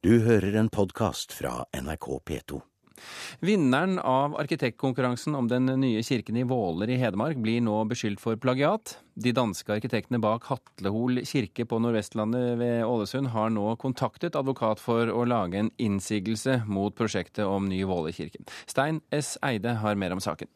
Du hører en podkast fra NRK P2. Vinneren av arkitektkonkurransen om den nye kirken i Våler i Hedmark blir nå beskyldt for plagiat. De danske arkitektene bak Hatlehol kirke på Nordvestlandet ved Ålesund har nå kontaktet advokat for å lage en innsigelse mot prosjektet om ny Våler kirke. Stein S. Eide har mer om saken.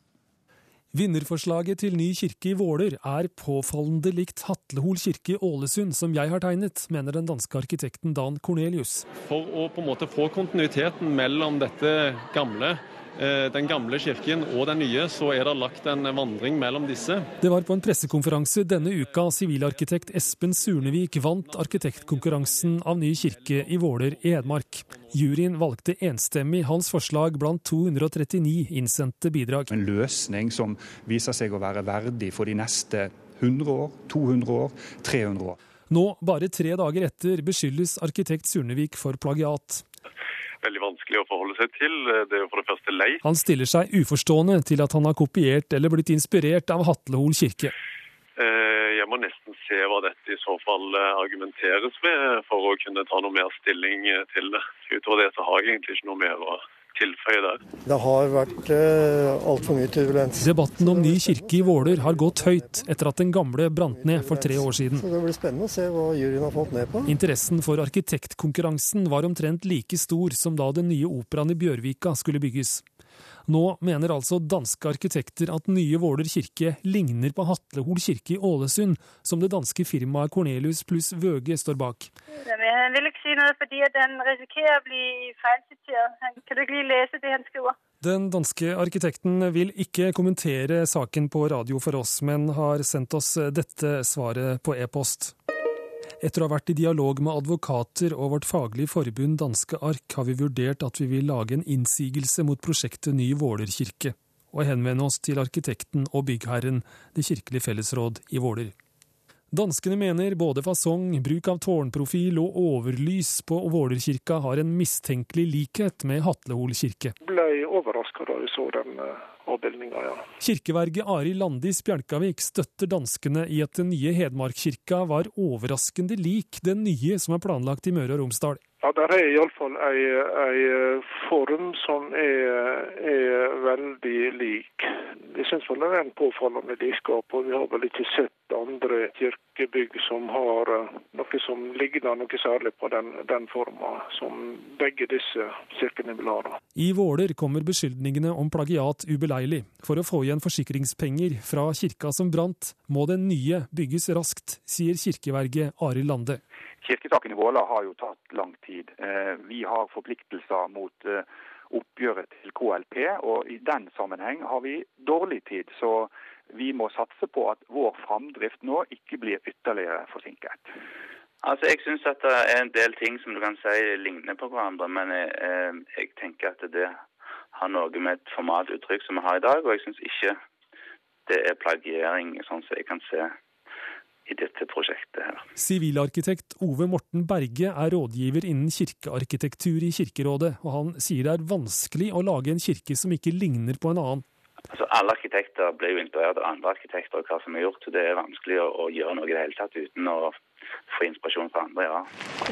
Vinnerforslaget til ny kirke i Våler er påfallende likt Hatlehol kirke i Ålesund, som jeg har tegnet, mener den danske arkitekten Dan Cornelius. For å på en måte få kontinuiteten mellom dette gamle den gamle kirken og den nye, så er det lagt en vandring mellom disse. Det var på en pressekonferanse denne uka sivilarkitekt Espen Surnevik vant arkitektkonkurransen av ny kirke i Våler i Hedmark. Juryen valgte enstemmig hans forslag blant 239 innsendte bidrag. En løsning som viser seg å være verdig for de neste 100 år, 200 år, 300 år. Nå, bare tre dager etter, beskyldes arkitekt Surnevik for plagiat veldig vanskelig å forholde seg til. Det er jo for det første leit. Han stiller seg uforstående til at han har kopiert eller blitt inspirert av Hatlehol kirke. Eh, jeg må nesten se hva dette i så fall eh, argumenteres med, for å kunne ta noe mer stilling til det. Utover det så har jeg egentlig ikke noe mer å tilføye der. Det har vært uh, altfor mye turbulens. Debatten om ny kirke i Våler har gått høyt etter at den gamle brant ned for tre år siden. Så Det blir spennende å se hva juryen har fått ned på. Interessen for arkitektkonkurransen var omtrent like stor som da den nye operaen i Bjørvika skulle bygges. Nå mener altså danske arkitekter at nye Våler kirke ligner på Hatlehol kirke i Ålesund, som det danske firmaet Cornelius pluss Vøge står bak. Han vil ikke si noe fordi han risikerer å bli feilsitert. Kan du ikke lese det han skriver? Den danske arkitekten vil ikke kommentere saken på radio for oss, men har sendt oss dette svaret på e-post. Etter å ha vært i dialog med advokater og vårt faglige forbund Danske Ark, har vi vurdert at vi vil lage en innsigelse mot prosjektet Ny Våler kirke, og henvende oss til arkitekten og byggherren, Det kirkelige fellesråd i Våler. Danskene mener både fasong, bruk av tårnprofil og overlys på Vålerkirka har en mistenkelig likhet med Hatlehol kirke. Ble overraska da jeg så den eh, avbildninga, ja. Kirkeverget Ari Landis Bjelkavik støtter danskene i at den nye Hedmarkkirka var overraskende lik den nye som er planlagt i Møre og Romsdal. Ja, Det er iallfall ei, ei form som er, er veldig lik. Vi syns det er en påfallende likskap, og vi har vel ikke sett andre kirkebygg som har eh, noe som ligner noe særlig på den, den forma som begge disse kirkene vil ha. I Våler kommer beskyldningene om plagiat ubeleilig. For å få igjen forsikringspenger fra kirka som brant, må den nye bygges raskt, sier kirkeverget Arild Lande. Kirkesaken i Våla har jo tatt lang tid. Eh, vi har forpliktelser mot eh, oppgjøret til KLP, og i den sammenheng har vi dårlig tid. Så vi må satse på at vår framdrift nå ikke blir ytterligere forsinket. Altså, Jeg syns at det er en del ting som du kan si ligner på hverandre, men jeg, eh, jeg tenker at det har noe med et formatuttrykk som vi har i dag, og jeg syns ikke det er plagiering, sånn som jeg kan se i dette prosjektet. her. Sivilarkitekt Ove Morten Berge er rådgiver innen kirkearkitektur i Kirkerådet, og han sier det er vanskelig å lage en kirke som ikke ligner på en annen. Altså, Alle arkitekter ble jo inspirert av andre arkitekter og hva som er gjort. så Det er vanskelig å, å gjøre noe i det hele tatt uten å få inspirasjon fra andre, ja.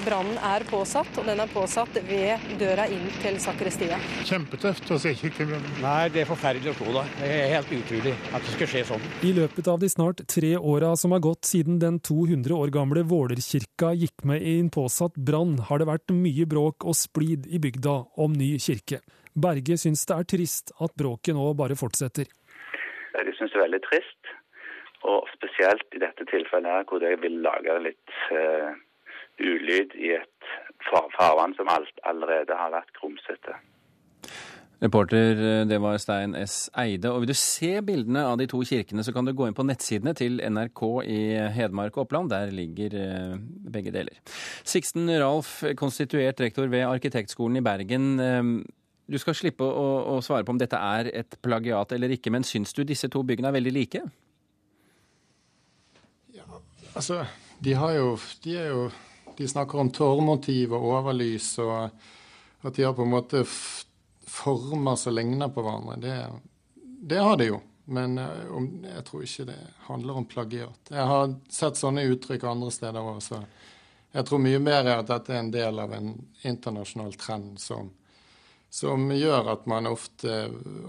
Brannen er påsatt, og den er påsatt ved døra inn til sakristiet. Kjempetøft å se kirkegulvet. Nei, det er forferdelig å se da. Det er helt utrolig at det skal skje sånn. I løpet av de snart tre åra som har gått siden den 200 år gamle Vålerkirka gikk med i en påsatt brann, har det vært mye bråk og splid i bygda om ny kirke. Berge syns det er trist at bråket nå bare fortsetter. Jeg syns det er veldig trist. Og spesielt i dette tilfellet her, hvor jeg vil lage litt uh, ulyd i et farvann som alt allerede har vært grumsete. Reporter, eh, det var Stein S. Eide. Og vil du se bildene av de to kirkene, så kan du gå inn på nettsidene til NRK i Hedmark og Oppland. Der ligger eh, begge deler. Sixten Ralf, konstituert rektor ved Arkitektskolen i Bergen. Du skal slippe å, å svare på om dette er et plagiat eller ikke, men syns du disse to byggene er veldig like? Altså, de har jo De, jo, de snakker om tårnmotiv og overlys, og at de har på en måte former som ligner på hverandre. Det, det har de jo. Men om, jeg tror ikke det handler om plagiat. Jeg har sett sånne uttrykk andre steder òg, så Jeg tror mye mer er at dette er en del av en internasjonal trend som, som gjør at man ofte,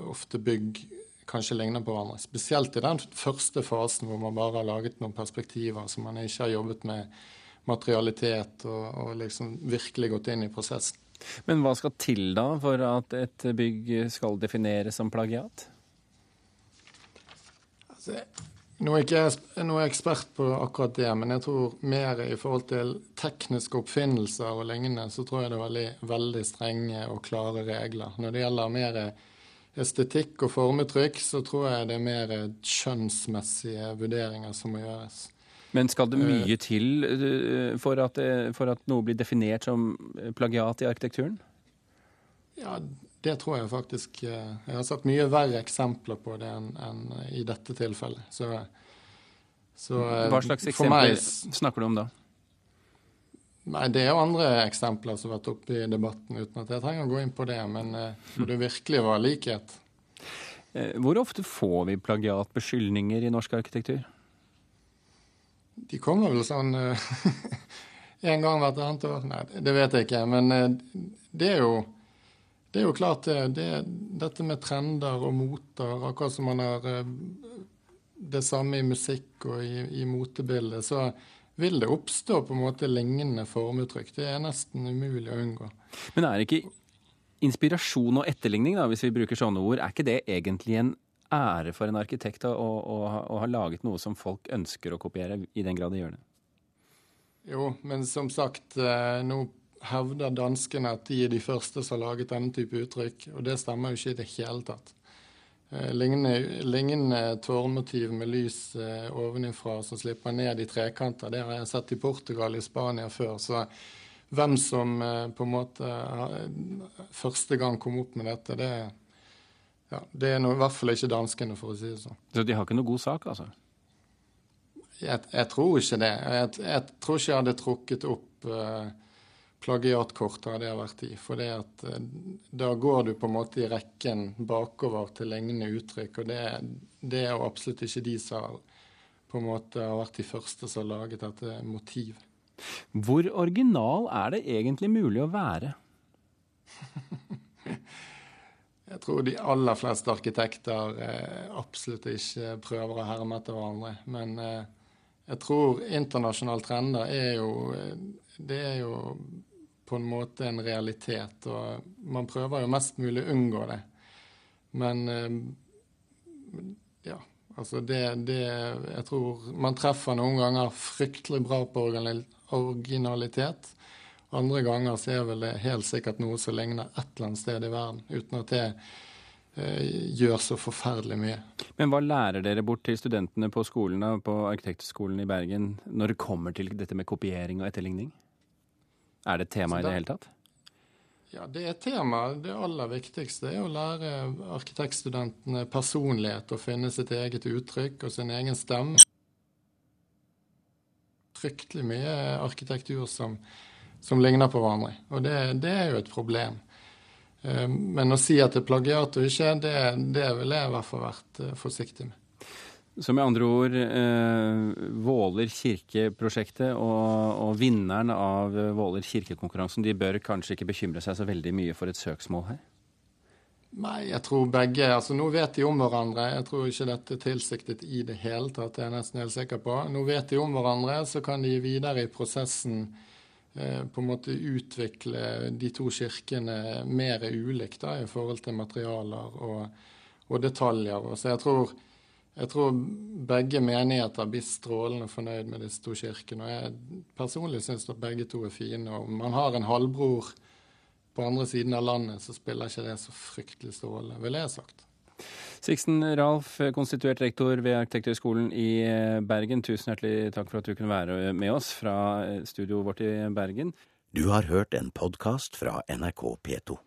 ofte bygg kanskje ligner på hverandre. Spesielt i den første fasen hvor man bare har laget noen perspektiver som man ikke har jobbet med materialitet og, og liksom virkelig gått inn i prosessen. Men hva skal til da for at et bygg skal defineres som plagiat? Altså, nå er ikke jeg noe ekspert på akkurat det, men jeg tror mer i forhold til tekniske oppfinnelser og lignende, så tror jeg det er veldig, veldig strenge og klare regler. Når det gjelder mer estetikk og formetrykk, så tror jeg det er mer skjønnsmessige vurderinger som må gjøres. Men skal det mye til eh, for at, for at noe blir definert som plagiat i arkitekturen? Ja, det tror jeg faktisk. Eh, jeg har sett mye verre eksempler på det enn en i dette tilfellet. Så, så eh, Hva slags eksempler meg, snakker du om da? Nei, Det er jo andre eksempler som har vært oppe i debatten, uten at jeg trenger å gå inn på det. Men hvor det virkelig var likhet. Hvor ofte får vi plagiatbeskyldninger i norsk arkitektur? De kommer vel sånn en gang hvert annet år. Nei, det vet jeg ikke. Men det er jo det er jo klart det, det, Dette med trender og moter, akkurat som man har uh, det samme i musikk og i, i motebildet, så vil det oppstå på en måte lignende formuttrykk. Det er nesten umulig å unngå. Men er ikke inspirasjon og etterligning, da, hvis vi bruker sånne ord, er ikke det egentlig en ære for en arkitekt å, å, å, ha laget noe som folk ønsker å kopiere, i den grad de gjør det? Jo, men som sagt, eh, nå hevder danskene at de er de første som har laget denne type uttrykk, og det stemmer jo ikke i det hele tatt. Eh, lignende, lignende tårnmotiv med lys eh, ovenifra som slipper ned i trekanter, det har jeg sett i Portugal i Spania før. så hvem som på en måte første gang kom opp med dette, det, ja, Det er noe, i hvert fall ikke danskene, for å si det sånn. Så de har ikke noe god sak, altså? Jeg, jeg tror ikke det. Jeg, jeg, tror ikke jeg hadde trukket opp uh, plagiatkort hadde jeg vært i. For det at uh, da går du på en måte i rekken bakover til lignende uttrykk. Og det, det er jo absolutt ikke de som har, på en måte har vært de første som har laget dette motivet. Hvor original er det egentlig mulig å være? Jeg tror de aller fleste arkitekter eh, absolutt ikke prøver å herme etter hverandre. Men eh, jeg tror internasjonale trender er jo eh, Det er jo på en måte en realitet. Og man prøver jo mest mulig å unngå det. Men eh, ja. Altså det, det Jeg tror man treffer noen ganger fryktelig bra på originalitet. Andre ganger så er vel det helt sikkert noe som ligner et eller annet sted i verden, uten at det eh, gjør så forferdelig mye. Men hva lærer dere bort til studentene på skolene, på Arkitektskolen i Bergen når det kommer til dette med kopiering og etterligning? Er det et tema det, i det hele tatt? Ja, det er tema. Det aller viktigste er å lære arkitektstudentene personlighet og finne sitt eget uttrykk og sin egen stemme. Fryktelig mye arkitektur som som ligner på hverandre. Og det, det er jo et problem. Eh, men å si at det er plagiat og ikke, det, det ville jeg i hvert fall vært eh, forsiktig med. Så med andre ord, eh, Våler kirke-prosjektet og, og, vinneren av Våler kirkekonkurransen, de bør kanskje ikke bekymre seg så veldig mye for et søksmål her? Nei, jeg tror begge altså Nå vet de om hverandre. Jeg tror ikke dette er tilsiktet i det hele tatt, det er jeg nesten helt sikker på. Nå vet de om hverandre, så kan de videre i prosessen Eh, på en måte utvikle de to kirkene mer ulikt da, i forhold til materialer og, og detaljer. Så jeg tror, jeg tror, begge menigheter blir strålende fornøyd med disse to kirkene. Og jeg personlig syns at begge to er fine. Og om man har en halvbror på andre siden av landet, så spiller ikke det så fryktelig strålende, ville jeg sagt. Sixten Ralf, konstituert rektor ved Arkitekthøgskolen i Bergen. Tusen hjertelig takk for at du kunne være med oss fra studioet vårt i Bergen. Du har hørt en podkast fra NRK P2.